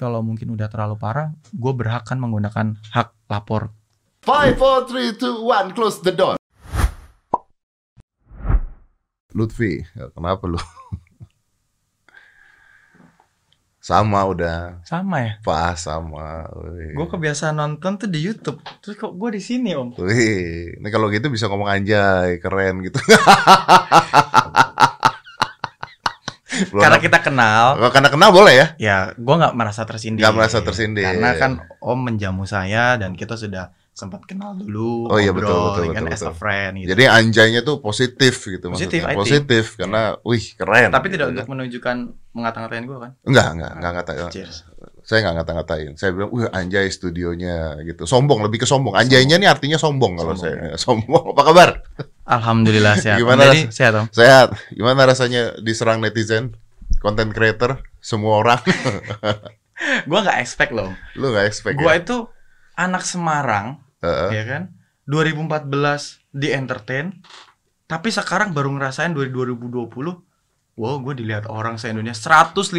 kalau mungkin udah terlalu parah, gue berhak kan menggunakan hak lapor. Five, four, three, two, one, close the door. Lutfi, kenapa lu? sama udah, Sama ya. pas sama. Gue kebiasaan nonton tuh di YouTube. Terus kok gue di sini om? Wih, ini kalau gitu bisa ngomong anjay, keren gitu. Belum Karena kita kenal. Oh, karena kenal boleh ya? Ya, gue nggak merasa tersindir. Nggak merasa tersindir. Karena kan Om menjamu saya dan kita sudah sempat kenal dulu. Oh iya, betul, ngobrol, betul, ya kan, betul, as a betul. friend gitu. Jadi anjaynya tuh positif gitu Positif, maksudnya. Positif karena wih keren. Tapi tidak Gitu untuk menunjukkan mengata-ngatain gue kan. Enggak, enggak, enggak ngata. Cheers. Saya enggak ngata-ngatain. Saya bilang, "Wih, anjay studionya." gitu. Sombong, lebih ke sombong. Anjaynya nih artinya sombong kalau Sombong. saya. Sombong. Apa kabar? Alhamdulillah sehat. Gimana Jadi sehat om. Sehat. Gimana rasanya diserang netizen? Content creator, semua orang. Gue nggak expect loh. Lu enggak expect Gue ya? itu anak Semarang, Heeh. ya kan? 2014 di entertain, tapi sekarang baru ngerasain dari 2020. Wow, gue dilihat orang se Indonesia 150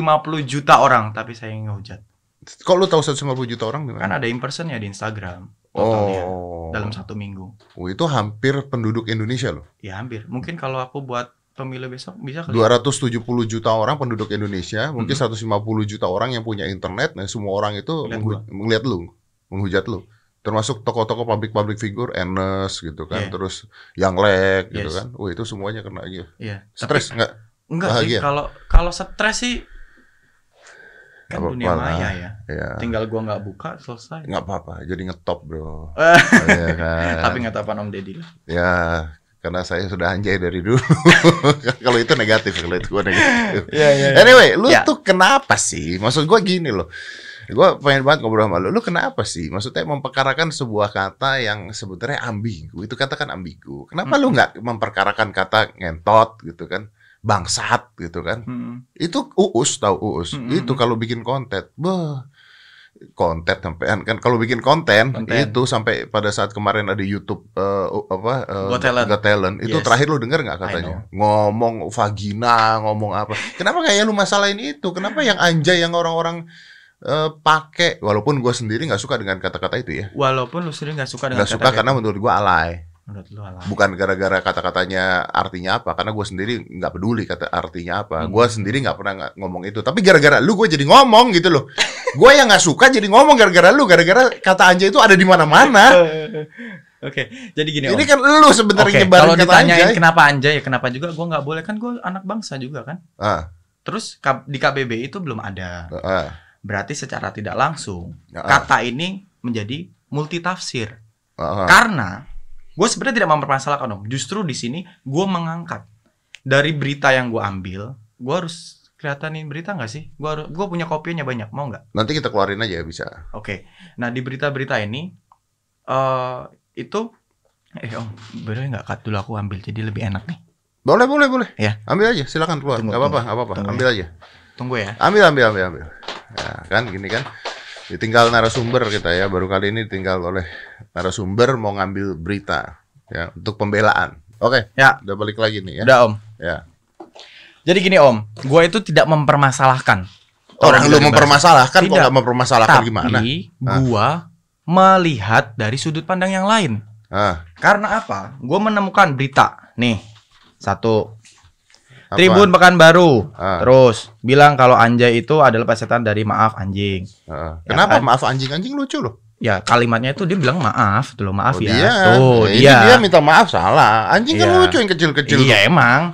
juta orang, tapi saya ngehujat. Kok lu tahu 150 juta orang Kan ada impersonnya di Instagram totalnya Oh. Dalam satu minggu. Oh, itu hampir penduduk Indonesia loh. Ya hampir. Mungkin kalau aku buat pemilu besok bisa kali. 270 juta orang penduduk Indonesia, mungkin Mhm. 150 juta orang yang punya internet, nah semua orang itu menghu- melihat lu, menghujat lu. Termasuk tokoh-tokoh public-public figure, Enes gitu kan, Iya. terus yang lek gitu Yes. kan. Wah, itu semuanya kena aja. Iya. Stres Tapi- nggak? Enggak sih. Bahagia. Kalau kalau stres sih kan Nggak dunia maya ya. Ya, Tinggal gua nggak buka selesai. nggak apa-apa. Jadi ngetop bro. Iya kan? Tapi nggak apa Om Deddy lah. Ya, karena saya sudah anjay dari dulu. kalau itu negatif, kalau itu gua negatif. Iya iya. Anyway, lu Ya. tuh kenapa sih? Maksud gua gini loh. Gua pengen banget ngobrol sama lu. Lu kenapa sih? Maksudnya memperkarakan sebuah kata yang sebenarnya ambigu. Itu kata kan ambigu. Kenapa lu nggak memperkarakan kata ngentot gitu kan? Bangsat gitu kan? Hmm. Itu uus tahu uus. Mm, mm, Itu kalau bikin konten. Beh. Konten sampean kan kalau bikin konten, Konten. itu sampai pada saat kemarin ada YouTube eh, apa eh, Got Talent. Got Talent, itu Yes. terakhir lu denger nggak katanya ngomong vagina ngomong apa kenapa kayak lu masalahin itu kenapa yang anjay yang orang-orang eh, pakai walaupun gue sendiri nggak suka dengan kata-kata itu ya Walaupun lu sendiri nggak suka dengan nggak suka kata karena menurut gue alay menurut lu alah. bukan gara-gara kata-katanya artinya apa karena gue sendiri nggak peduli kata artinya apa Hmm. gue sendiri nggak pernah ngomong itu tapi gara-gara lu gue jadi ngomong gitu loh gue yang nggak suka jadi ngomong gara-gara lu gara-gara kata anjay itu ada di mana-mana Oke, jadi gini ini Om. kan lu sebenarnya Oke, nyebarin kalau kata ditanyain anjay kenapa anjay ya kenapa juga gua nggak boleh kan gua anak bangsa juga kan. ah, Terus di KBB itu belum ada. ah, Berarti secara tidak langsung ah, kata ini menjadi multitafsir. ah. Karena gue sebenarnya tidak mempermasalahkan om. Justru di sini gue mengangkat dari berita yang gue ambil, gue harus kelihatanin berita nggak sih? Gue harus, gue punya kopinya banyak, mau nggak? nanti kita keluarin aja ya bisa Oke. Nah di berita-berita ini eh itu, eh om, boleh nggak cut dulu aku ambil jadi lebih enak nih. Boleh, boleh, boleh. Ya. Ambil aja, silakan keluar. Tunggu, Gak apa-apa, gak apa-apa. Ambil aja. Tunggu ya. Ambil, ambil, ambil, ambil. Ya, kan gini kan. Ditinggal narasumber kita ya. Baru kali ini tinggal oleh narasumber mau ngambil berita ya untuk pembelaan. Oke, Ya. udah balik lagi nih ya. Udah om. Ya. Jadi gini om, gue itu tidak mempermasalahkan. Orang lu tidak mempermasalahkan kok Tidak. nggak mempermasalahkan Tapi gimana? gua melihat dari sudut pandang yang lain. Ah, Karena apa? Gue menemukan berita nih satu apa? Tribun Pekanbaru. Ah. Terus bilang kalau anjay itu adalah pesetan dari maaf anjing. Ah. Ya Kenapa? kan? Maaf anjing-anjing lucu loh. Ya kalimatnya itu dia bilang maaf, tuh loh maaf Oh, ya. dia. Tuh ini dia. dia minta maaf salah. Anjing kan Iya. lucu yang kecil-kecil. Iya emang.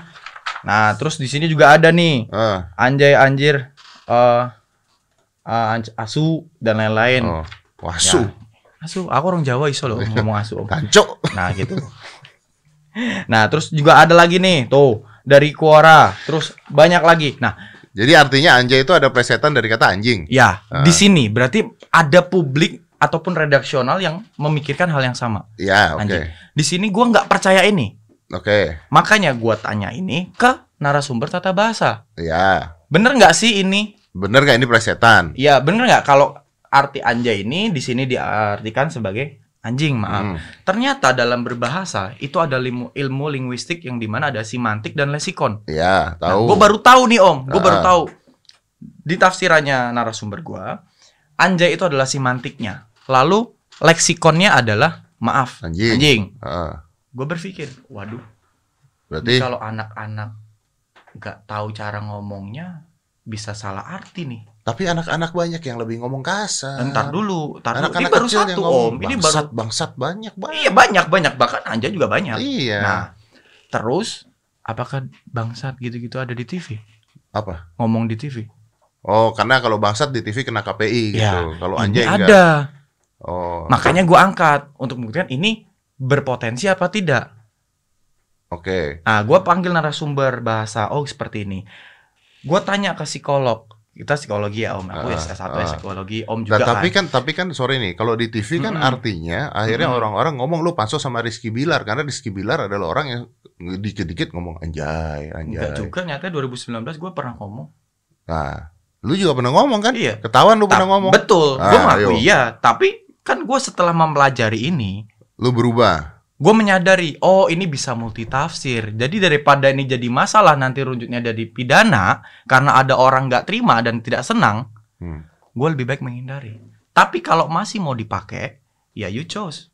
Nah terus di sini juga ada nih. Ah. anjay anjir eh eh, anj- asu dan lain-lain. Oh. Wasu. Ya. Asu, aku orang Jawa iso loh ngomong asu. Om. Tancuk. Nah gitu. Nah terus juga ada lagi nih tuh dari Quora, terus banyak lagi. Nah Jadi artinya anjay itu ada presetan dari kata anjing. ya Ah. di sini berarti ada publik ataupun redaksional yang memikirkan hal yang sama. Ya, oke. Anjing. Di sini gua nggak percaya ini, Oke. makanya gua tanya ini ke narasumber tata bahasa. Ya. Bener nggak sih ini? Bener nggak ini presetan? Ya bener nggak kalau arti anjay ini di sini diartikan sebagai anjing maaf. Hmm. Ternyata dalam berbahasa itu ada ilmu, ilmu linguistik yang di mana ada simantik dan leksikon. Ya, Nah, tahu. gue baru tahu nih om, gue baru Ah. tahu di tafsirannya narasumber gue anjay itu adalah simantiknya. Lalu leksikonnya adalah maaf, Anjing. anjing. Heeh. Gue berpikir, waduh, berarti kalau anak-anak nggak tahu cara ngomongnya bisa salah arti nih. Tapi anak-anak banyak yang lebih ngomong kasar. Ntar dulu, ntar dulu. Ini Anak-anak baru yang satu ngomong om. Ini baru bangsat, bangsat banyak banget. Iya banyak banyak bahkan anjay juga banyak. Iya. Nah, terus apakah bangsat gitu-gitu ada di TV? Apa? Ngomong di TV? Oh, karena kalau bangsat di TV kena KPI gitu. Ya, Kalau Ini anjay enggak. ada. Oh. Makanya gua angkat untuk membuktikan ini berpotensi apa tidak. Oke. Nah, gua panggil narasumber bahasa oh seperti ini. Gua tanya ke psikolog. Kita psikologi ya Om. Aku Ah, S1 ah. psikologi, Om Nah, juga tapi kan. kan tapi kan sorry nih, kalau di TV kan Mm-mm. artinya akhirnya orang-orang ngomong lu pansos sama Rizky Bilar karena Rizky Bilar adalah orang yang dikit-dikit ngomong anjay, Enggak anjay. juga nyatanya 2019 gua pernah ngomong. Nah, lu juga pernah ngomong kan? Iya. Ketahuan lu pernah Ta- ngomong. Betul. Ah, Gua ngaku iya, tapi kan gua setelah mempelajari ini, Lu berubah. Gue menyadari oh ini bisa multitafsir jadi daripada ini jadi masalah nanti runtutnya jadi pidana karena ada orang nggak terima dan tidak senang Hmm. gue lebih baik menghindari tapi kalau masih mau dipakai ya you chose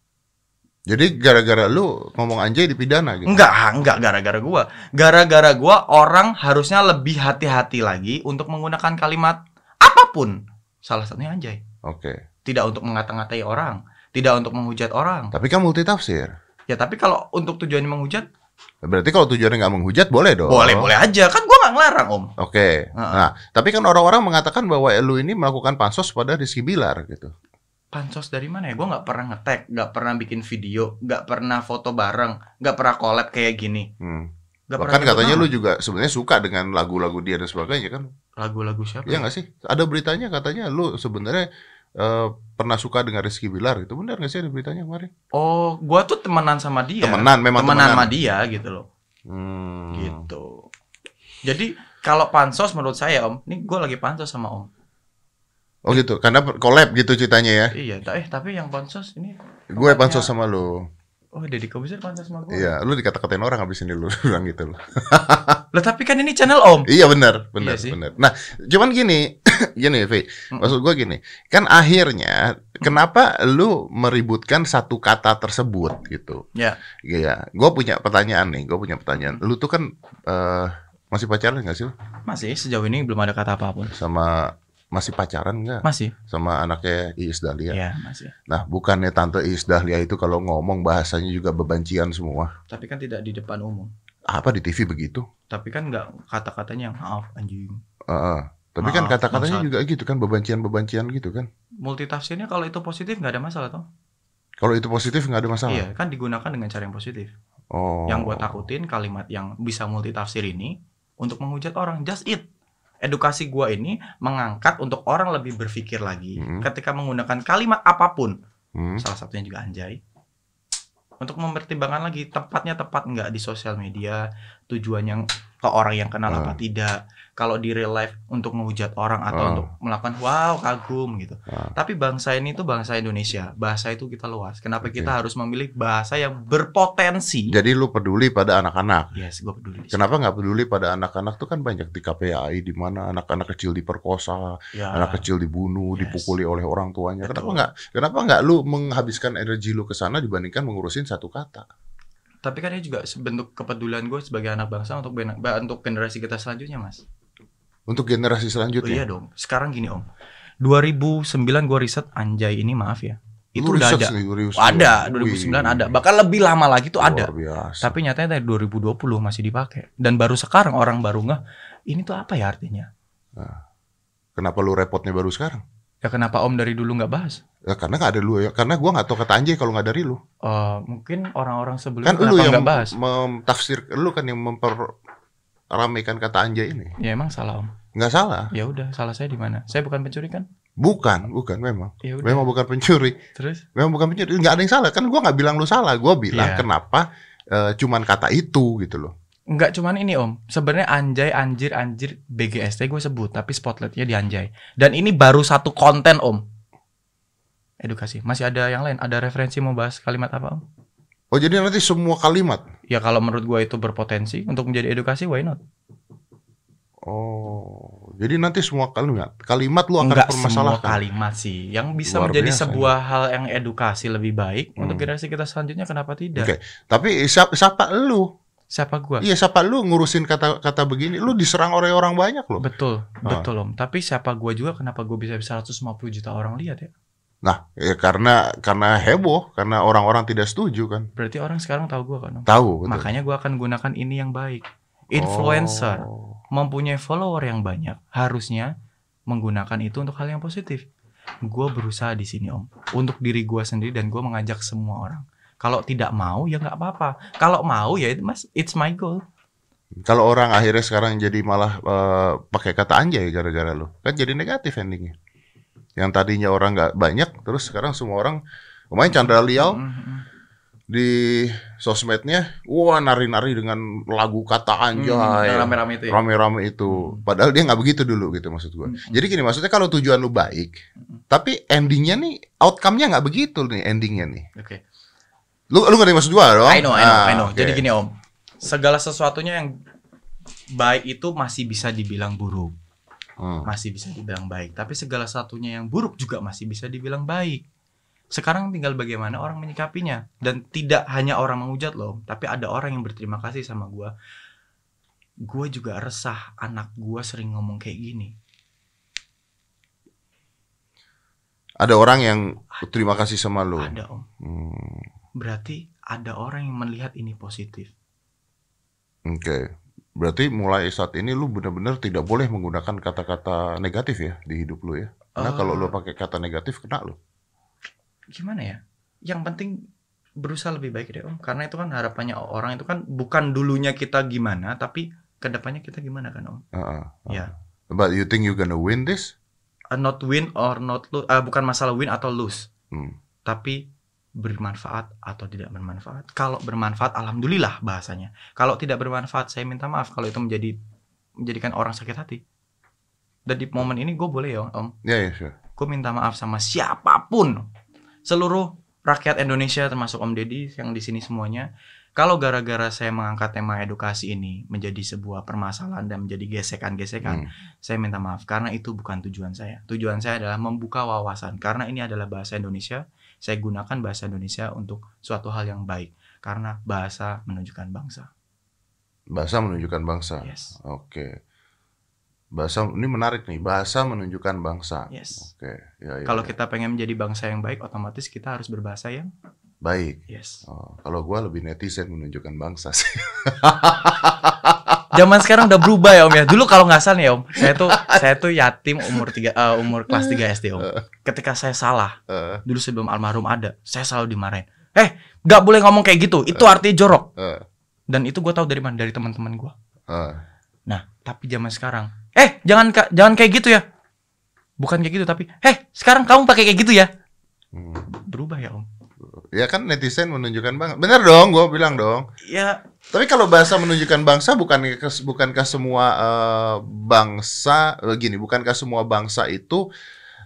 Jadi gara-gara lu ngomong anjay dipidana gitu. enggak enggak gara-gara gue gara-gara gue orang harusnya lebih hati-hati lagi untuk menggunakan kalimat apa pun salah satunya anjay Oke. tidak untuk mengata-ngatai orang tidak untuk menghujat orang Tapi kan multitafsir. Ya tapi kalau untuk tujuannya menghujat Berarti kalau tujuannya nggak menghujat boleh dong. boleh boleh aja kan gue nggak ngelarang om Oke. Heeh. Nah, tapi kan orang-orang mengatakan bahwa lu ini melakukan pansos pada Rizky Bilar gitu. pansos dari mana ya? Gue nggak pernah ngetek, nggak pernah bikin video, nggak pernah foto bareng, nggak pernah collab kayak gini. Hmm. Nggak Bahkan pernah katanya lu juga sebenarnya suka dengan lagu-lagu dia dan sebagainya kan? lagu-lagu siapa? Iya nggak sih? Ada beritanya katanya lu sebenarnya eh, pernah suka dengan Rizky Bilar itu benar nggak sih ada beritanya kemarin? Oh, gue tuh temenan sama dia. Temenan, memang temenan temenan. sama dia gitu loh. Hmm. Gitu. Jadi kalau pansos menurut saya om, ini gue lagi pansos sama om. Oh gitu, karena collab gitu ceritanya ya. Iya, eh tapi yang pansos ini, Gue pansos sama lu. Oh Deddy Kobuzer pansos sama gue. Iya, lu dikata-katain orang habis ini lu bilang gitu loh. Lah tapi kan ini channel om. Iya benar, benar, Iya benar. Nah, cuman gini, gini, Vi. Mm-mm. Maksud gue gini, kan akhirnya kenapa lu meributkan satu kata tersebut gitu? Ya. Iya, gue punya pertanyaan nih, gue punya pertanyaan. Lu tuh kan eh, masih pacaran nggak sih lu? Masih sejauh ini belum ada kata apa pun. sama masih pacaran nggak Masih. sama anaknya Iis Dahlia? Iya, masih. Nah, bukannya tante Iis Dahlia itu kalau ngomong bahasanya juga bebancian semua? Tapi kan tidak di depan umum. Apa di TV begitu? Tapi kan nggak kata-katanya yang maaf anjing. Heeh. Tapi kan Maaf, kata-katanya bangsat. juga gitu kan bebancian-bebancian gitu kan? multitafsirnya kalau itu positif nggak ada masalah toh Kalau itu positif nggak ada masalah. iya kan digunakan dengan cara yang positif Oh. yang gue takutin kalimat yang bisa multitafsir ini untuk menghujat orang just it edukasi gua ini mengangkat untuk orang lebih berpikir lagi Hmm. ketika menggunakan kalimat apa pun Hmm. salah satunya juga anjay untuk mempertimbangkan lagi tepatnya tepat nggak di sosial media tujuan yang ke orang yang kenal apa Hmm. tidak kalau di real life untuk menghujat orang atau Hmm. untuk melakukan wow kagum gitu Ah. tapi bangsa ini tuh bangsa Indonesia bahasa itu kita luas kenapa Oke. kita harus memilih bahasa yang berpotensi Jadi lu peduli pada anak-anak. yes gue peduli. Kenapa nggak peduli pada anak-anak tuh kan banyak di KPAI di mana anak-anak kecil diperkosa, ya, anak kecil dibunuh, Yes. dipukuli oleh orang tuanya. Kenapa Betul. nggak? Kenapa nggak lu menghabiskan energi lu ke sana dibandingkan mengurusin satu kata? Tapi kan ini juga bentuk kepedulian gue sebagai anak bangsa untuk ben- untuk generasi kita selanjutnya mas Untuk generasi Oh, selanjutnya. iya dong. Sekarang gini Om. 2009 gue riset anjay ini maaf ya. Itu Lu udah ada. nih, 2009. Ada, Wih, 2009 ada. Bahkan lebih lama lagi tuh ada. Luar biasa. Tapi nyatanya dari 2020 masih dipakai. Dan baru sekarang orang baru nggak ini tuh apa ya artinya? Kenapa lu repotnya baru sekarang? Ya kenapa Om dari dulu nggak bahas? Ya, karena nggak ada lu ya. Karena gua nggak tahu kata anjay kalau nggak dari lu. Eh, mungkin orang-orang sebelumnya Kan lu yang nggak bahas? memtafsir, lu kan yang memperramaikan kata anjay ini. Ya emang salah Om. Nggak salah. Ya udah, salah saya di mana? Saya bukan pencuri kan? Bukan, bukan memang. Ya udah. Memang bukan pencuri. Terus? Memang bukan pencuri. Nggak ada yang salah. Kan gua nggak bilang lu salah. Gua bilang Iya. kenapa eh, cuman kata itu gitu loh. Enggak cuman ini om Sebenarnya anjay, anjir, anjir BGST gue sebut Tapi spotlightnya di anjay Dan ini baru satu konten om Edukasi Masih ada yang lain Ada referensi mau bahas kalimat apa om? Oh jadi nanti semua kalimat. Ya kalau menurut gue itu berpotensi Untuk menjadi edukasi why not? Oh, jadi nanti semua kalimat kalimat lu akan Enggak semua permasalahkan. kalimat sih. Yang bisa Luar menjadi biasa sebuah hal yang edukasi lebih baik untuk Hmm. generasi kita selanjutnya kenapa tidak? Oke. Tapi siapa, siapa lu? Siapa gua? Iya, siapa lu ngurusin kata-kata begini? Lu diserang oleh orang banyak loh. Betul, Ah. betul Om. Tapi siapa gua juga kenapa gua bisa 150 juta orang lihat ya? Nah, ya karena karena heboh, karena orang-orang tidak setuju kan. Berarti orang sekarang tahu gua kan Om. Tahu, betul. Makanya gua akan gunakan ini yang baik. Influencer Oh. mempunyai follower yang banyak harusnya menggunakan itu untuk hal yang positif. Gue berusaha di sini om untuk diri gue sendiri dan gue mengajak semua orang. Kalau tidak mau ya nggak apa-apa. Kalau mau ya itu mas it's my goal. Kalau orang akhirnya sekarang jadi malah eh, pakai kata anjay gara-gara lu, kan jadi negatif endingnya. Yang tadinya orang nggak banyak, terus sekarang semua orang kemarin Chandra Liao Mhm. di sosmednya, wah nari-nari dengan lagu kata Hmm, anjay, yang rame-rame itu ya. rame-rame itu. Padahal dia nggak begitu dulu gitu maksud gua. Hmm. Jadi gini maksudnya kalau tujuan lu baik, tapi endingnya nih outcome-nya nggak begitu nih endingnya nih. Oke. Lu lu ngerti maksud gua dong? I know, I know, Ah, I know. oke. Jadi gini om, segala sesuatunya yang baik itu masih bisa dibilang buruk, Hmm. masih bisa dibilang baik. Tapi segala satunya yang buruk juga masih bisa dibilang baik. Sekarang tinggal bagaimana orang menyikapinya dan tidak hanya orang menghujat loh, tapi ada orang yang berterima kasih sama gua. Gua juga resah anak gua sering ngomong kayak gini. Ada orang yang terima kasih sama lu. Ada om. Hmm, Berarti ada orang yang melihat ini positif. Oke. Berarti mulai saat ini lu benar-benar tidak boleh menggunakan kata-kata negatif ya di hidup lu ya. Karena Eh. kalau lu pakai kata negatif kena lu. gimana ya? Yang penting berusaha lebih baik deh om, karena itu kan harapannya orang itu kan bukan dulunya kita gimana, tapi ke depannya kita gimana kan om? Heeh. Ya, But you think you gonna win this? A not win or not lose, ah, bukan masalah win atau lose, Hmm. tapi bermanfaat atau tidak bermanfaat. Kalau bermanfaat, alhamdulillah bahasanya. Kalau tidak bermanfaat, saya minta maaf kalau itu menjadi menjadikan orang sakit hati. Dan di momen ini gue boleh ya om, Ya ya sure. gue minta maaf sama siapa pun seluruh rakyat Indonesia termasuk Om Deddy yang di sini semuanya kalau gara-gara saya mengangkat tema edukasi ini menjadi sebuah permasalahan dan menjadi gesekan-gesekan Hmm. saya minta maaf karena itu bukan tujuan saya tujuan saya adalah membuka wawasan karena ini adalah bahasa Indonesia saya gunakan bahasa Indonesia untuk suatu hal yang baik karena bahasa menunjukkan bangsa Bahasa menunjukkan bangsa. yes Oke. Bahasa ini menarik nih. Bahasa menunjukkan bangsa. yes Oke. Ya, ya, kalau ya. kita pengen menjadi bangsa yang baik otomatis kita harus berbahasa yang baik. yes Oh, kalau gua lebih netizen menunjukkan bangsa sih. Zaman sekarang udah berubah ya Om ya. Dulu kalau nggak salah nih Om, saya tuh saya tuh yatim umur tiga eh, umur kelas 3 SD Om. Ketika saya salah, Eh, dulu sebelum almarhum ada, saya selalu dimarahin. Eh, nggak boleh ngomong kayak gitu. Itu artinya jorok. eh, Dan itu gue tahu dari mana? Dari teman-teman gue. eh. Nah, tapi zaman sekarang, eh jangan ka- jangan kayak gitu ya. Bukan kayak gitu tapi, eh sekarang kamu pakai kayak gitu ya. Hmm. Berubah ya Om. Ya kan netizen menunjukkan bangsa. Bener dong, gua bilang dong. Ya, Tapi kalau bahasa menunjukkan bangsa bukan bukankah semua eh, bangsa eh, gini, bukankah semua bangsa itu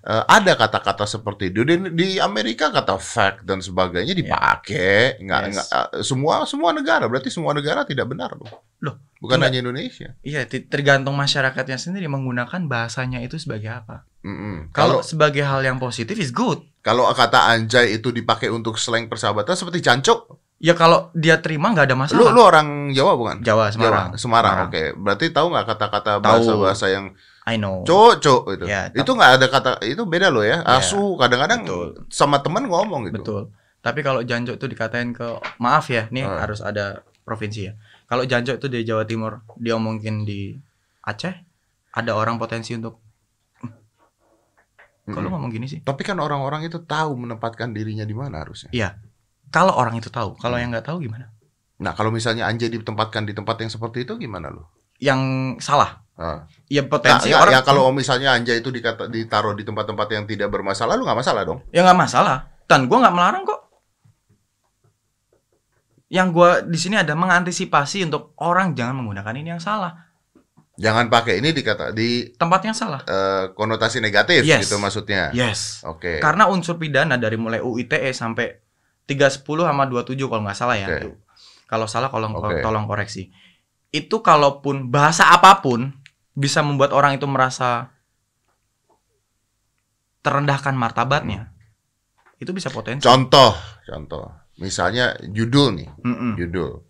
eh, ada kata-kata seperti itu di, di Amerika kata fact dan sebagainya dipakai nggak Yes. nggak eh, semua semua negara berarti semua negara tidak benar loh. Loh, bukan enggak. hanya Indonesia. iya tergantung masyarakatnya sendiri menggunakan bahasanya itu sebagai apa. Mm-mm. Kalau sebagai hal yang positif is good. kalau kata anjay itu dipakai untuk slang persahabatan seperti cancok, Ya kalau dia terima nggak ada lu masalah. lu orang Jawa bukan? Jawa Semarang. Jawa, Semarang. Oke, berarti tahu nggak kata-kata bahasa-bahasa yang I know. cok cok itu Ya, itu nggak ada kata itu beda loh ya Ya, asu kadang-kadang betul. sama teman ngomong gitu Betul. Tapi kalau jancok itu dikatain ke maaf ya, nih Ah. harus ada provinsi ya. Kalau jancok itu di Jawa Timur diomongin di Aceh, ada orang potensi untuk "Hmm, kalau Mm-mm. ngomong gini sih. tapi kan orang-orang itu tahu menempatkan dirinya di mana harusnya Kalau orang itu tahu, kalau Hmm. yang nggak tahu gimana? nah kalau misalnya anjay ditempatkan di tempat yang seperti itu gimana lo Yang salah. Ah. Ya Nah, potensi ya, orang ya kalau misalnya anjay itu dikata, ditaruh di tempat-tempat yang tidak bermasalah lu nggak masalah dong ya nggak masalah. Dan gua nggak melarang kok. Yang gua di sini ada mengantisipasi untuk orang jangan menggunakan ini yang salah, jangan pakai ini dikata di tempat yang salah. eh, konotasi negatif Yes. gitu maksudnya Yes. oke Karena unsur pidana dari mulai UITE sampai 310 sama 27 kalau nggak salah ya. Tuh. Kalau salah tolong Oke. tolong koreksi. Itu kalaupun bahasa apa pun bisa membuat orang itu merasa terendahkan martabatnya, itu bisa potensi. Contoh, contoh. Misalnya judul nih, Mm-mm. judul.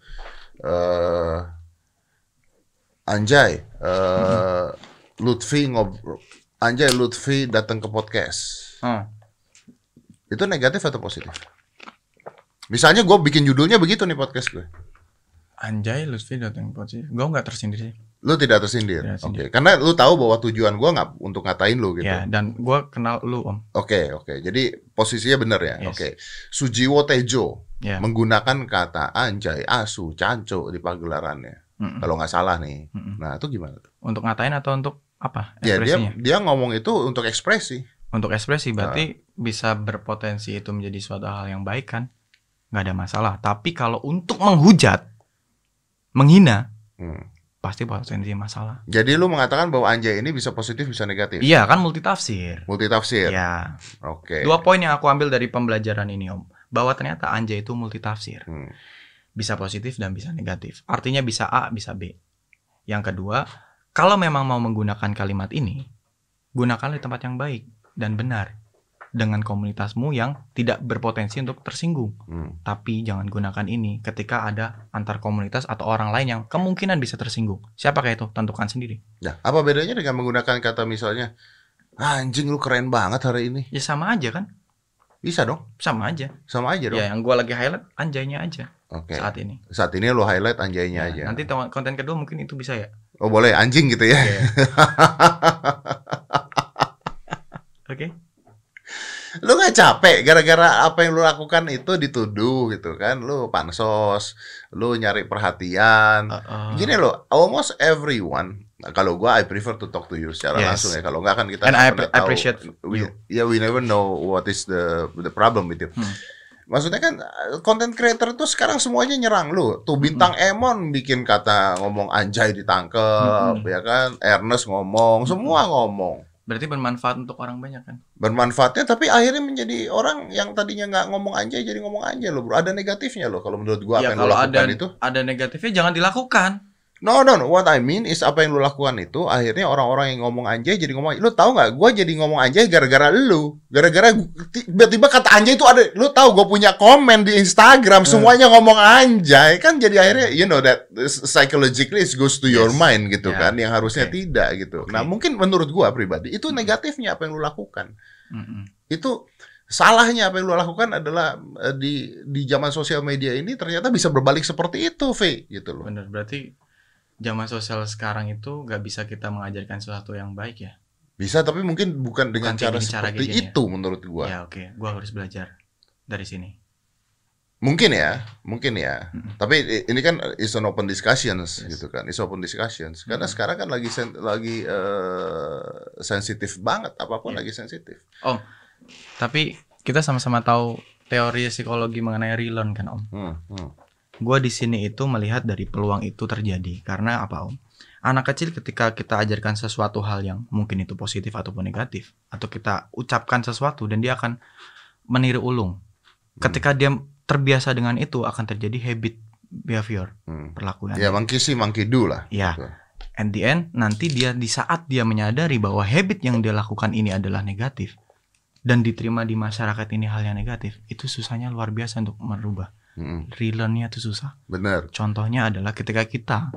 eh Anjay, eh Lutfi ngobrol. Anjay Lutfi datang ke podcast. Oh. Itu negatif atau positif? Misalnya gue bikin judulnya begitu nih podcast gue. Anjay, Lutfi datang posisi. Gue nggak tersindir sih. Lu tidak tersindir. Oke, tersindir. karena lu tahu bahwa tujuan gue nggak untuk ngatain lu gitu. Ya, dan gue kenal lu om. Oke, oke. Jadi posisinya benar ya. Yes. Oke. Sujiwo Tejo Ya. menggunakan kata anjay, asu, canco di pagelarannya. Mm-mm. Kalau nggak salah nih. Mm-mm. Nah, itu gimana? tuh? Untuk ngatain atau untuk apa? Ya, dia Ekspresinya. dia ngomong itu untuk ekspresi. Untuk ekspresi berarti Ah. bisa berpotensi itu menjadi suatu hal yang baik kan? Nggak ada masalah. Tapi kalau untuk menghujat, menghina, Hmm. pasti potensi masalah. Jadi lu mengatakan bahwa anjay ini bisa positif bisa negatif. Iya kan multitafsir. Multitafsir. Ya. Oke. Dua poin yang aku ambil dari pembelajaran ini om, bahwa ternyata anjay itu multitafsir. Hmm. Bisa positif dan bisa negatif. Artinya bisa A, bisa B. Yang kedua, kalau memang mau menggunakan kalimat ini, gunakanlah di tempat yang baik dan benar dengan komunitasmu yang tidak berpotensi untuk tersinggung. Hmm. Tapi jangan gunakan ini ketika ada antar komunitas atau orang lain yang kemungkinan bisa tersinggung. Siapa kayak itu? Tentukan sendiri. Nah, apa bedanya dengan menggunakan kata misalnya anjing lu keren banget hari ini? Ya sama aja kan? Bisa dong. Sama aja. Sama aja dong. Ya yang gua lagi highlight anjaynya aja Oke. saat ini. Saat ini lu highlight anjaynya Ya, aja. Nanti konten kedua mungkin itu bisa ya. Oh, boleh anjing gitu ya. Oke. Oke. lu nggak capek gara-gara apa yang lu lakukan itu dituduh gitu kan lu pansos lu nyari perhatian Uh-uh. gini loh almost everyone nah, kalau gua I prefer to talk to you secara Yes. langsung ya kalau nggak kan kita And I pernah appre- tahu. appreciate we, you. yeah we never know what is the the problem with it Hmm. Maksudnya kan content creator itu sekarang semuanya nyerang lu. Tuh bintang Emon bikin kata ngomong anjay ditangkep Mm-mm. ya kan? Ernest ngomong semua ngomong. Berarti bermanfaat untuk orang banyak kan? bermanfaatnya tapi akhirnya menjadi orang yang tadinya nggak ngomong anjay jadi ngomong anjay loh bro. Ada negatifnya loh kalau menurut gua apa ya yang lo kalau lakukan ada itu. ada negatifnya jangan dilakukan. No no no what I mean is apa yang lo lakukan itu akhirnya orang-orang yang ngomong anjay jadi ngomong lu tahu nggak gua jadi ngomong anjay gara-gara lu gara-gara tiba-tiba kata anjay itu ada lu tahu gua punya komen di Instagram Hmm. semuanya ngomong anjay kan jadi akhirnya you know that psychologically it goes to your Yes. mind gitu Ya. kan yang harusnya Oke. tidak gitu nah Oke. mungkin menurut gua pribadi itu negatifnya apa yang lu lakukan Mm-mm. itu salahnya apa yang lo lakukan adalah eh, di di zaman sosial media ini ternyata bisa berbalik seperti itu, V, gitu loh. Bener berarti zaman sosial sekarang itu nggak bisa kita mengajarkan sesuatu yang baik ya? Bisa tapi mungkin bukan dengan Bukan cara cara seperti ya? itu menurut gua. Ya oke, gua harus belajar dari sini. Mungkin ya, mungkin ya. Mm-mm. Tapi ini kan is an open discussions Yes. gitu kan, is open discussions. Karena Mm-mm. sekarang kan lagi sen- lagi eh, sensitif banget, apa pun Iya. lagi sensitif. Tapi kita sama-sama tahu teori psikologi mengenai relearn kan om. Hmm, hmm. Gua di sini itu melihat dari peluang itu terjadi karena apa om? Anak kecil ketika kita ajarkan sesuatu hal yang mungkin itu positif ataupun negatif atau kita ucapkan sesuatu dan dia akan meniru ulung. Ketika dia terbiasa dengan itu akan terjadi habit behavior Hmm. perlakuan. Ya monkey see, monkey do lah. Ya, and the end nanti dia di saat dia menyadari bahwa habit yang dia lakukan ini adalah negatif dan diterima di masyarakat ini hal yang negatif, itu susahnya luar biasa untuk merubah. Hmm, Relearn-nya itu susah. Bener. Contohnya adalah ketika kita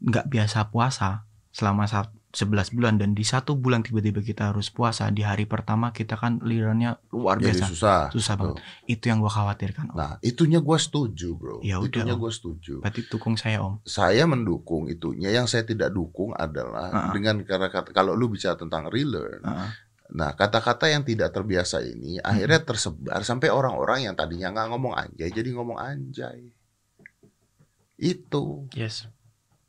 nggak biasa puasa selama sa- 11 bulan dan di satu bulan tiba-tiba kita harus puasa di hari pertama kita kan relearn-nya luar Jadi biasa. susah. Susah Tuh. banget. Itu yang gua khawatirkan. Om. Nah, itunya gua setuju, bro. Ya udah, itunya gua setuju. Berarti dukung saya om. saya mendukung itunya yang saya tidak dukung adalah Uh-uh. dengan karena kalau lu bicara tentang relearn Heeh. Nah kata-kata yang tidak terbiasa ini akhirnya tersebar sampai orang-orang yang tadinya nggak ngomong anjay jadi ngomong anjay itu Yes.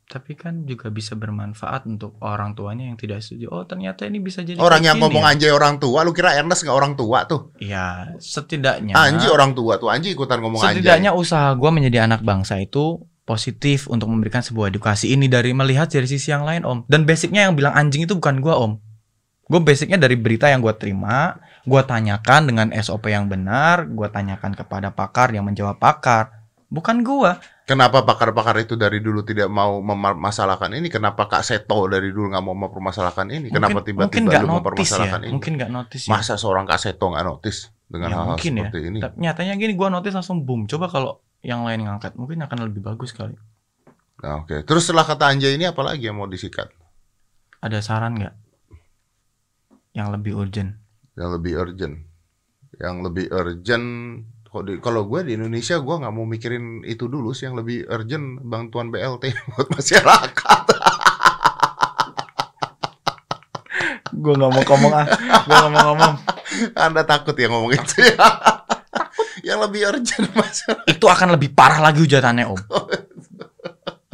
Tapi kan juga bisa bermanfaat untuk orang tuanya yang tidak setuju. Oh ternyata ini bisa jadi orang yang ngomong ya. anjay orang tua lu kira Ernest nggak orang tua tuh Ya setidaknya. anjay orang tua tuh anjay ikutan ngomong anjay setidaknya usaha gua menjadi anak bangsa itu positif untuk memberikan sebuah edukasi ini dari melihat dari sisi yang lain om. Dan basicnya yang bilang anjing itu bukan gua om. Gue basicnya dari berita yang gua terima, gua tanyakan dengan SOP yang benar, gua tanyakan kepada pakar yang menjawab pakar. Bukan gua. Kenapa pakar-pakar itu dari dulu tidak mau memasalahkan ini? Kenapa Kak Seto dari dulu nggak mau mempermasalahkan ini? Kenapa mungkin tiba-tiba nggak lu notice mempermasalahkan ya. ini? Mungkin nggak notice ya. Masa seorang Kak Seto nggak notice dengan Ya, hal-hal mungkin ya. seperti ini? Tapi nyatanya gini gua notice langsung boom. Coba kalau yang lain ngangkat mungkin akan lebih bagus kali. Nah, Oke, terus setelah kata anjay ini apa lagi yang mau disikat? Ada saran nggak? Yang lebih urgent. Yang lebih urgent? Yang lebih urgent? Kalau gue di Indonesia gue nggak mau mikirin itu dulu sih yang lebih urgent bantuan BLT buat masyarakat. Gua nggak mau ngomong ah. Gua nggak mau ngomong. Anda takut ya ngomong itu ya? yang lebih urgent masyarakat. Itu akan lebih parah lagi hujatannya om.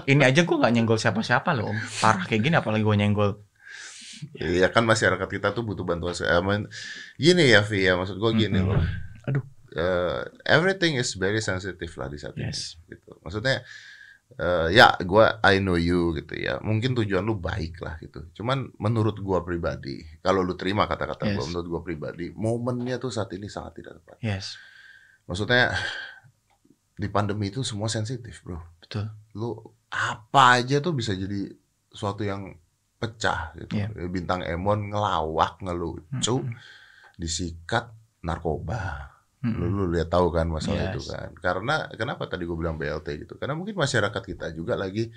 Ini aja gua nggak nyenggol siapa-siapa loh om. Parah kayak gini apalagi gua nyenggol. Iya kan masyarakat kita tuh butuh bantuan. mean, gini ya Vi ya maksud gue gini Mm-mm. loh. Aduh. Eh, everything is very sensitive lah di saat Yes. ini. Gitu. Maksudnya eh, ya gua I know you gitu ya. Mungkin tujuan lu baik lah gitu. Cuman menurut gua pribadi, kalau lu terima kata-kata gua Yes. menurut gua pribadi, momennya tuh saat ini sangat tidak tepat. Yes. Maksudnya di pandemi itu semua sensitif, Bro. Betul. Lu apa aja tuh bisa jadi suatu yang pecah gitu. Iya. Bintang Emon ngelawak, ngelucu, Mm-mm. disikat narkoba. Lu, Mm-mm. lu lihat tahu kan masalah Yes. itu kan. Karena kenapa tadi gue bilang BLT gitu? Karena mungkin masyarakat kita juga lagi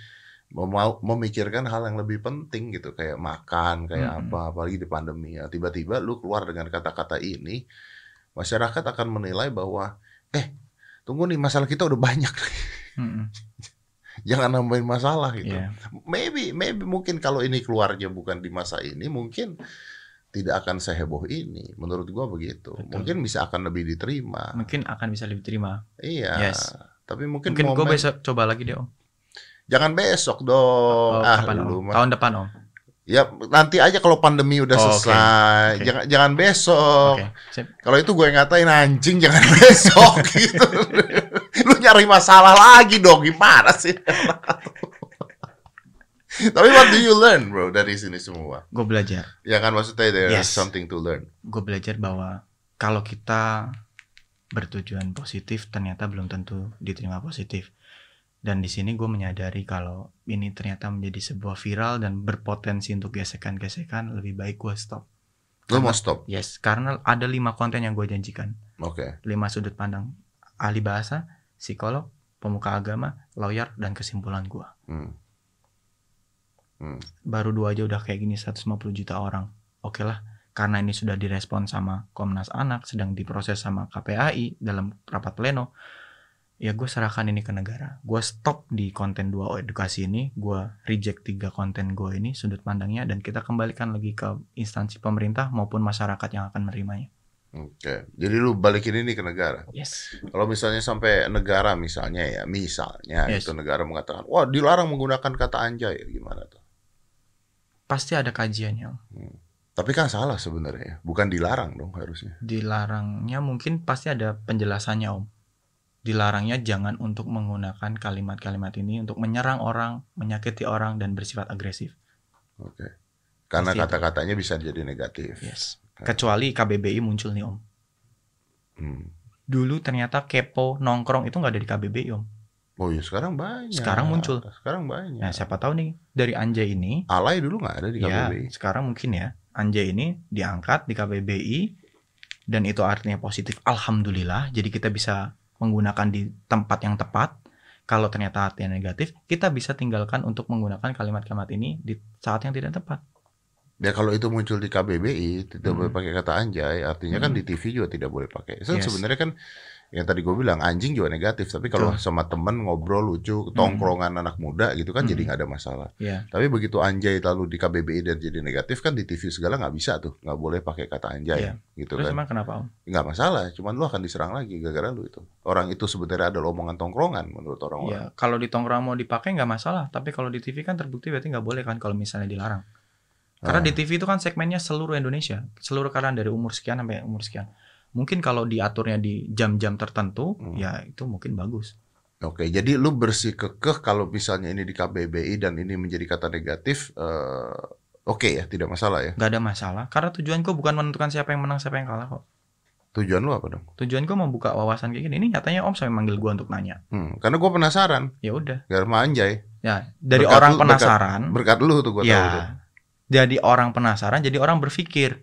mau memikirkan hal yang lebih penting gitu kayak makan, kayak Mm-mm. apa apalagi di pandemi ya. Tiba-tiba lu keluar dengan kata-kata ini, masyarakat akan menilai bahwa eh tunggu nih masalah kita udah banyak. Mm-mm. Jangan nambahin masalah gitu. Iya. Maybe maybe mungkin kalau ini keluarnya bukan di masa ini mungkin tidak akan seheboh ini. Menurut gua begitu. Betul. Mungkin bisa akan lebih diterima. Mungkin akan bisa lebih terima. Iya. Yes. Tapi mungkin, Mungkin gue momen- besok coba lagi deh om. jangan besok dong. Oh, ah, kapan om? lu mah. Tahun depan om. Ya nanti aja kalau pandemi udah Oh, selesai. Oke. Jangan jangan besok. Sip. Kalau itu gue ngatain anjing jangan besok gitu. Lu nyari masalah lagi dong gimana sih? Tapi what do you learn bro dari sini semua? Gue belajar. Ya kan maksudnya there is Yes. something to learn. Gue belajar bahwa kalau kita bertujuan positif ternyata belum tentu diterima positif. Dan di sini gue menyadari kalau ini ternyata menjadi sebuah viral dan berpotensi untuk gesekan-gesekan, lebih baik gue stop. Karena- mau stop? Yes, karena ada lima konten yang gue janjikan. Oke. Lima sudut pandang ahli bahasa, psikolog, pemuka agama, lawyer, dan kesimpulan gue. Hmm. Hmm. baru dua aja udah kayak gini 150 juta orang. Oke lah, karena ini sudah direspon sama Komnas Anak, sedang diproses sama KPAI dalam rapat pleno. Ya gue serahkan ini ke negara. Gue stop di konten dua edukasi ini, gue reject tiga konten gue ini sudut pandangnya dan kita kembalikan lagi ke instansi pemerintah maupun masyarakat yang akan menerimanya. Oke. Jadi lu balikin ini ke negara. Yes. Kalau misalnya sampai negara misalnya ya, misalnya Yes. itu negara mengatakan, "Wah, dilarang menggunakan kata anjay." Gimana tuh? Pasti ada kajiannya. Tapi kan salah sebenarnya. Bukan dilarang dong harusnya. Dilarangnya mungkin pasti ada penjelasannya om. Dilarangnya jangan untuk menggunakan kalimat-kalimat ini untuk menyerang orang, menyakiti orang dan bersifat agresif. Oke. Karena Pasti ada. kata-katanya bisa jadi negatif. Yes. Kecuali KBBI muncul nih om. Hmm. Dulu ternyata kepo nongkrong itu nggak ada di KBBI om. Oh iya sekarang banyak. Sekarang muncul. Sekarang banyak. Nah siapa tahu nih dari Anjay ini, Alay dulu nggak ada di ya KBBI. sekarang mungkin ya Anjay ini diangkat di KBBI dan itu artinya positif. Alhamdulillah. Jadi kita bisa menggunakan di tempat yang tepat. Kalau ternyata artinya negatif, kita bisa tinggalkan untuk menggunakan kalimat-kalimat ini di saat yang tidak tepat. Ya kalau itu muncul di KBBI tidak Hmm. boleh pakai kata anjay, artinya kan Hmm. di TV juga tidak boleh pakai. So, Yes. sebenarnya kan yang tadi gue bilang anjing juga negatif, tapi kalau Betul. sama temen ngobrol lucu, tongkrongan anak muda gitu kan Hmm. jadi nggak ada masalah. Ya, Tapi begitu anjay lalu di KBBI dan jadi negatif kan di TV segala nggak bisa tuh, nggak boleh pakai kata anjay Iya. gitu terus kan. kenapa om? Nggak masalah, cuman lu akan diserang lagi gara-gara lu itu. Orang itu sebenarnya adalah omongan tongkrongan menurut orang-orang. Ya, kalau di tongkrong mau dipakai nggak masalah, tapi kalau di TV kan terbukti berarti nggak boleh kan kalau misalnya dilarang. Karena Ah. di TV itu kan segmennya seluruh Indonesia, seluruh kalian dari umur sekian sampai umur sekian. Mungkin kalau diaturnya di jam-jam tertentu, Hmm. ya itu mungkin bagus. Oke, jadi lu bersih kekeh kalau misalnya ini di KBBI dan ini menjadi kata negatif, eh, oke ya, tidak masalah ya. Nggak ada masalah, karena tujuanku bukan menentukan siapa yang menang, siapa yang kalah kok. Tujuan lu apa dong? Tujuan gue membuka wawasan kayak gini. Ini nyatanya Om sampai manggil gue untuk nanya. Hmm, karena gue penasaran. Ya udah. Gak anjay. Ya, dari Berkat orang lu- berkat- penasaran. Berkat lu tuh gue tahu tuh. ya. Jadi orang penasaran, jadi orang berpikir.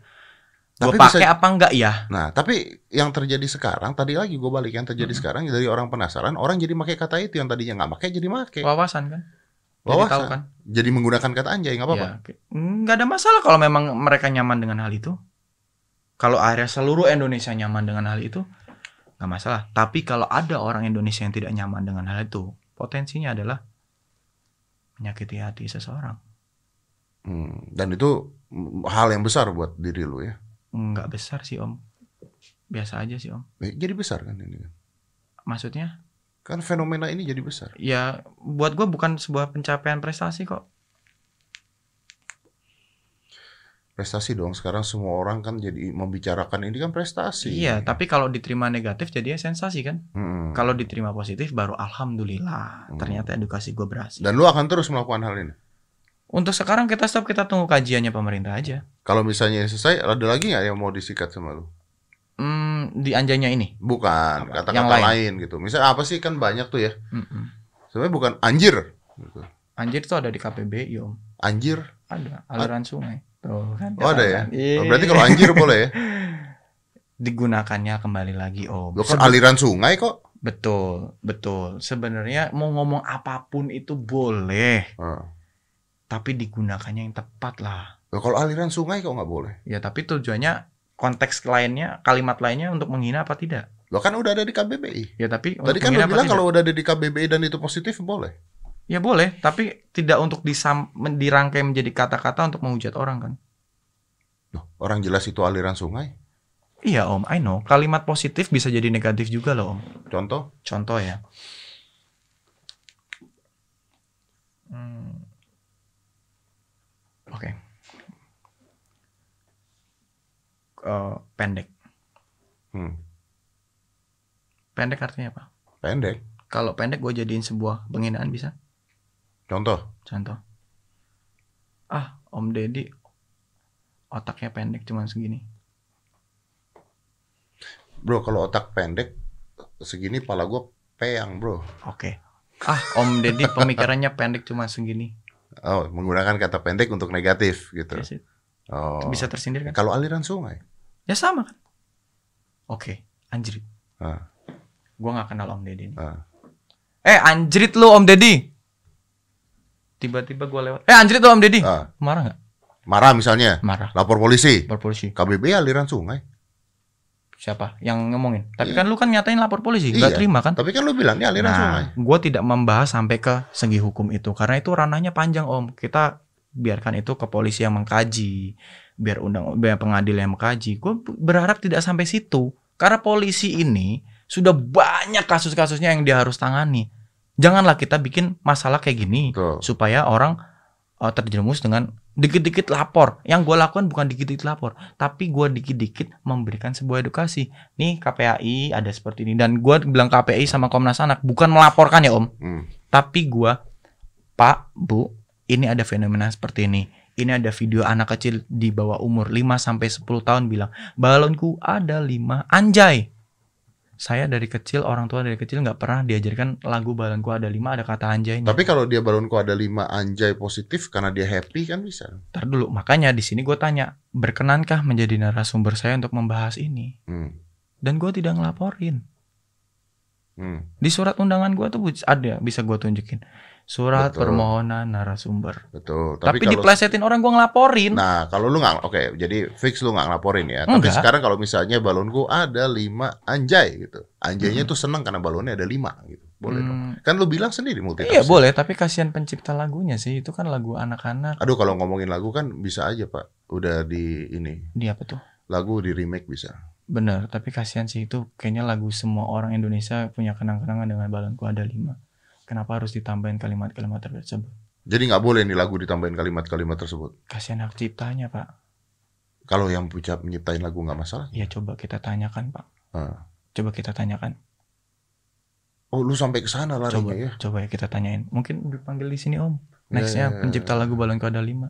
Gue pakai bisa- apa enggak ya? Nah, tapi yang terjadi sekarang, tadi lagi gue balik yang terjadi Mm-mm. sekarang dari orang penasaran, orang jadi pakai kata itu yang tadinya nggak pakai jadi pakai. Wawasan kan? Jadi Wawasan. tahu kan? Jadi menggunakan kata anjay nggak apa-apa. Ya, nggak ada masalah kalau memang mereka nyaman dengan hal itu. Kalau akhirnya seluruh Indonesia nyaman dengan hal itu, nggak masalah. Tapi kalau ada orang Indonesia yang tidak nyaman dengan hal itu, potensinya adalah menyakiti hati seseorang. Hmm, Dan itu hal yang besar buat diri lu ya. Nggak besar sih om, biasa aja sih om. Eh, Jadi besar kan ini. Maksudnya, Kan fenomena ini jadi besar. ya buat gue bukan sebuah pencapaian prestasi kok. Prestasi dong. Sekarang semua orang kan jadi membicarakan ini kan prestasi. Iya, tapi kalau diterima negatif jadinya sensasi kan. Hmm. Kalau diterima positif baru alhamdulillah. Hmm. Ternyata edukasi gue berhasil. Dan lu akan terus melakukan hal ini. Untuk sekarang kita stop kita tunggu kajiannya pemerintah aja. Kalau misalnya ini selesai, ada lagi nggak yang mau disikat sama lu? Hmm, di anjanya ini. Bukan, kata-kata lain. lain. gitu. Misal apa sih kan banyak tuh ya. Mm-mm. Sebenarnya bukan anjir. Gitu. Anjir itu ada di KPBI om. Anjir. Ada aliran sungai. Tuh kan. Oh ada ya. Iya. Oh, berarti kalau anjir boleh ya. digunakannya kembali lagi om. Lo kan Sebe- aliran sungai kok. betul, betul. Sebenarnya mau ngomong apa pun itu boleh, Ah. Tapi digunakannya yang tepat lah. Loh, kalau aliran sungai kok nggak boleh? Ya tapi tujuannya konteks lainnya, kalimat lainnya untuk menghina apa tidak? Lo kan udah ada di KBBI. Ya tapi Tadi kan lo bilang tidak? kalau udah ada di KBBI dan itu positif boleh. Ya boleh, tapi tidak untuk disam, dirangkai menjadi kata-kata untuk menghujat orang kan. Loh, orang jelas itu aliran sungai. Iya om, I know. Kalimat positif bisa jadi negatif juga loh om. Contoh, Contoh ya. Eh, pendek. hmm, Pendek artinya apa? pendek. Kalau pendek gue jadiin sebuah penghinaan bisa? Contoh, Contoh. Ah, Om Deddy otaknya pendek cuman segini. bro kalau otak pendek segini pala gue peyang bro. Oke. Ah, Om Deddy pemikirannya pendek cuma segini. Oh, menggunakan kata pendek untuk negatif gitu. Yes, Oh. Bisa tersindir kan? Kalau aliran sungai. Ya sama kan? Oke, anjrit. Ah, Gua nggak kenal Om Deddy. nih. ah. Eh, anjrit lu Om Deddy. Tiba-tiba gua lewat. Eh, anjrit lu Om Deddy. Ah, Marah nggak? marah misalnya, Marah. lapor polisi. Lapor polisi. KBBI aliran sungai. Siapa yang ngomongin? Tapi Iya. kan lu kan nyatain lapor polisi, Iya. terima kan? Tapi kan lu bilang ini aliran sungai. Nah, gue tidak membahas sampai ke segi hukum itu karena itu ranahnya panjang om. Kita biarkan itu ke polisi yang mengkaji, biar undang biar pengadil yang mengkaji. Gue berharap tidak sampai situ karena polisi ini sudah banyak kasus-kasusnya yang dia harus tangani. Janganlah kita bikin masalah kayak gini Tuh. supaya orang uh, terjerumus dengan dikit-dikit lapor. Yang gue lakukan bukan dikit-dikit lapor, tapi gue dikit-dikit memberikan sebuah edukasi. Nih KPAI ada seperti ini dan gue bilang KPAI sama Komnas Anak bukan melaporkan ya om, Hmm. tapi gue Pak Bu ini ada fenomena seperti ini. Ini ada video anak kecil di bawah umur 5 sampai 10 tahun bilang balonku ada 5 anjay. Saya dari kecil orang tua dari kecil nggak pernah diajarkan lagu balonku ada 5 ada kata anjay. Tapi kalau dia balonku ada lima anjay positif karena dia happy kan bisa. Ntar dulu, makanya di sini gue tanya, berkenankah menjadi narasumber saya untuk membahas ini? Hmm. Dan gue tidak ngelaporin. Hmm. Di surat undangan gue tuh ada, bisa gue tunjukin. Surat Betul. permohonan narasumber. Betul. Tapi, kalau diplesetin orang gue ngelaporin. Nah, kalau lu nggak, oke, jadi fix lu nggak ngelaporin ya. Tapi Enggak. sekarang kalau misalnya balonku ada lima anjay gitu, anjaynya tuh seneng karena balonnya ada lima gitu, boleh dong. Hmm, Kan lu bilang sendiri multi iya boleh, tapi kasihan pencipta lagunya sih. Itu kan lagu anak-anak. Aduh, kalau ngomongin lagu kan bisa aja pak, udah di ini Dia apa tuh? lagu di remake bisa. Bener, tapi kasihan sih itu kayaknya lagu semua orang Indonesia punya kenang-kenangan dengan balonku ada lima. Kenapa harus ditambahin kalimat-kalimat tersebut? Jadi nggak boleh nih lagu ditambahin kalimat-kalimat tersebut. Kasihan hak ciptanya pak. Kalau yang punya nyiptain lagu nggak masalah. Ya coba kita tanyakan pak. Ah. Coba kita tanyakan. Oh, lu sampai ke sana larinya Coba, ya? coba ya kita tanyain. Mungkin dipanggil di sini om. Ya, Nextnya ya, ya, pencipta ya. lagu balonku ada lima.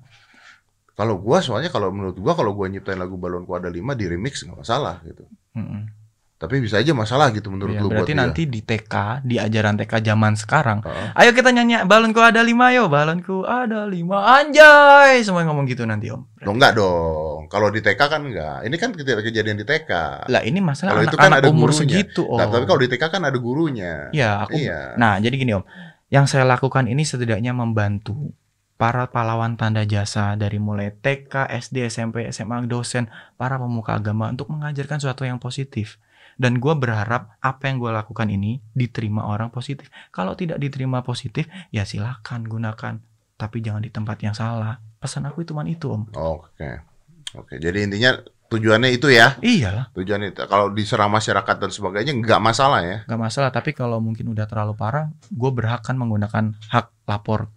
Kalau gua soalnya kalau menurut gua kalau gua nyiptain lagu balonku ada lima di remix nggak masalah gitu. Mm-mm. Tapi bisa aja masalah gitu menurut Iya, lu berarti buat dia. nanti di TK, di ajaran TK zaman sekarang, Heeh. ayo kita nyanyi balonku ada lima yo, balonku ada lima, anjay, semua ngomong gitu nanti om. Loh, enggak dong. Kalau di TK kan enggak. Ini kan kejadian kejadian di TK. Lah ini masalah Kalau itu anak-anak kan ada umur gurunya. segitu om. Nah, tapi kalau di TK kan ada gurunya. Iya, aku. Iya. Nah, jadi gini om, yang saya lakukan ini setidaknya membantu para pahlawan tanda jasa dari mulai TK, SD, SMP, SMA, dosen, para pemuka agama untuk mengajarkan sesuatu yang positif. Dan gue berharap apa yang gue lakukan ini diterima orang positif. Kalau tidak diterima positif, ya silakan gunakan. Tapi jangan di tempat yang salah. Pesan aku itu itu om. Oke. Oke, jadi intinya tujuannya itu ya. Iyalah, Tujuan itu kalau diserang masyarakat dan sebagainya nggak masalah ya. gak masalah. Tapi kalau mungkin udah terlalu parah, gue berhak kan menggunakan hak lapor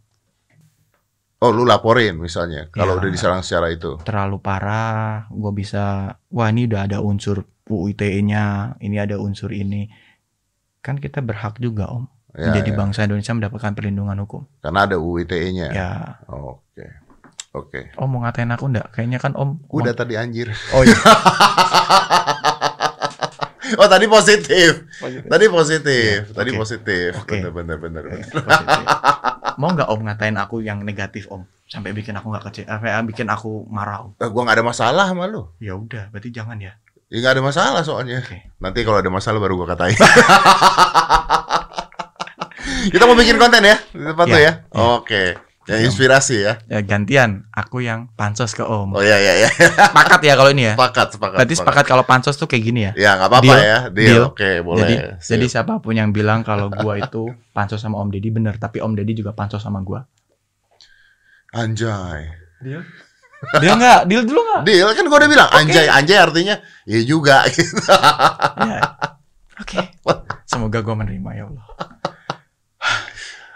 Oh, lu laporin misalnya kalau Ya. udah diserang secara itu. terlalu parah, gue bisa, wah ini udah ada unsur UU ITE-nya, ini ada unsur ini. Kan kita berhak juga om, Ya, menjadi ya. bangsa Indonesia mendapatkan perlindungan hukum. Karena ada UU ITE-nya. Ya, Oke. Oke. om mau ngatain aku enggak? Kayaknya kan om. Udah tadi anjir. Oh iya. Oh, tadi positif. Tadi positif. Iya, Tadi oke. positif. Oke. Bener bener bener. Positif. mau nggak om ngatain aku yang negatif om? Sampai bikin aku nggak kecil, sampai bikin aku marah om. Eh, gua nggak ada masalah sama lu. Ya udah, berarti jangan ya. Ya nggak ada masalah soalnya. Oke. Nanti kalau ada masalah baru gua katain. Kita mau bikin konten ya di tempat Ya, tuh ya. ya. Oke. Yang inspirasi ya. Ya gantian, aku yang pansos ke om. Oh iya iya iya. Sepakat ya kalau ini ya. Sepakat sepakat. Berarti sepakat kalau pansos tuh kayak gini ya. Ya nggak apa-apa Deal. ya. Deal. Deal. Oke boleh. Jadi, Sip. jadi siapa pun yang bilang kalau gua itu pansos sama Om Deddy bener, tapi Om Deddy juga pansos sama gua. anjay. Deal? Deal nggak? Deal dulu nggak? Deal kan gua udah bilang anjay anjay artinya iya juga gitu. Ya. Oke. Semoga gua menerima ya Allah.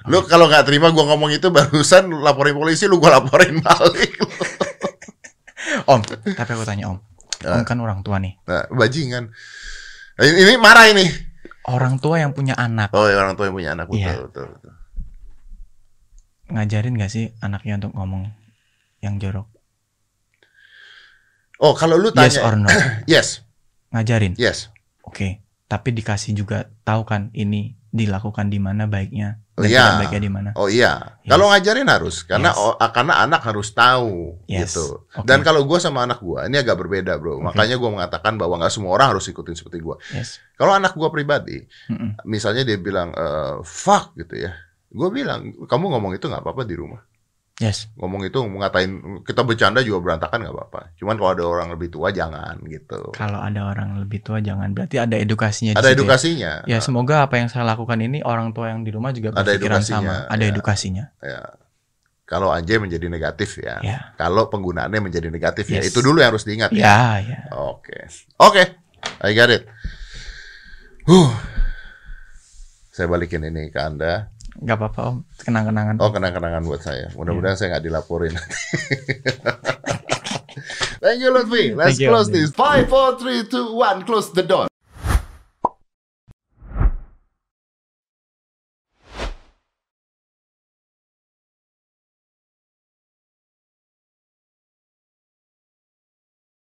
Lu kalau nggak terima gua ngomong itu barusan laporin polisi lu gua laporin balik. Om, tapi aku tanya Om. Om Ya. kan orang tua nih. Nah, bajingan. Ini, ini marah ini. Orang tua yang punya anak Oh, ya, orang tua yang punya anak betul, Iya. betul, betul. ngajarin gak sih anaknya untuk ngomong yang jorok? Oh, kalau lu tanya Yes or no? Yes, Ngajarin. yes. Oke. Tapi dikasih juga tahu kan ini dilakukan di mana baiknya Oh, dan iya. tidak baiknya di mana. Oh iya, Yes. kalau ngajarin harus karena Yes. oh, karena anak harus tahu Yes. gitu. Oke. Dan kalau gua sama anak gua ini agak berbeda, Bro. Oke. Makanya gua mengatakan bahwa nggak semua orang harus ikutin seperti gua. Yes. Kalau anak gua pribadi, Mm-mm. misalnya dia bilang eh, fuck gitu ya. Gua bilang, kamu ngomong itu nggak apa-apa di rumah. Yes. Ngomong itu ngatain kita bercanda juga berantakan nggak apa-apa. Cuman kalau ada orang lebih tua jangan gitu. Kalau ada orang lebih tua jangan berarti ada edukasinya Ada ya. edukasinya. Ya semoga apa yang saya lakukan ini orang tua yang di rumah juga Ada berpikiran edukasinya, sama, ada ya. edukasinya. Ya. Kalau anjay menjadi negatif ya. Ya. Kalau penggunaannya menjadi negatif ya. Yes. Itu dulu yang harus diingat ya. Ya, ya. Oke. Oke. I got it. Huh. Saya balikin ini ke Anda. Gak apa-apa Om, kenang-kenangan. Oh, kenang-kenangan buat saya. Mudah-mudahan saya nggak dilaporin. Thank you, Lutfi. Let's Thank you, close this. Five, four, three, two, one. Close the door.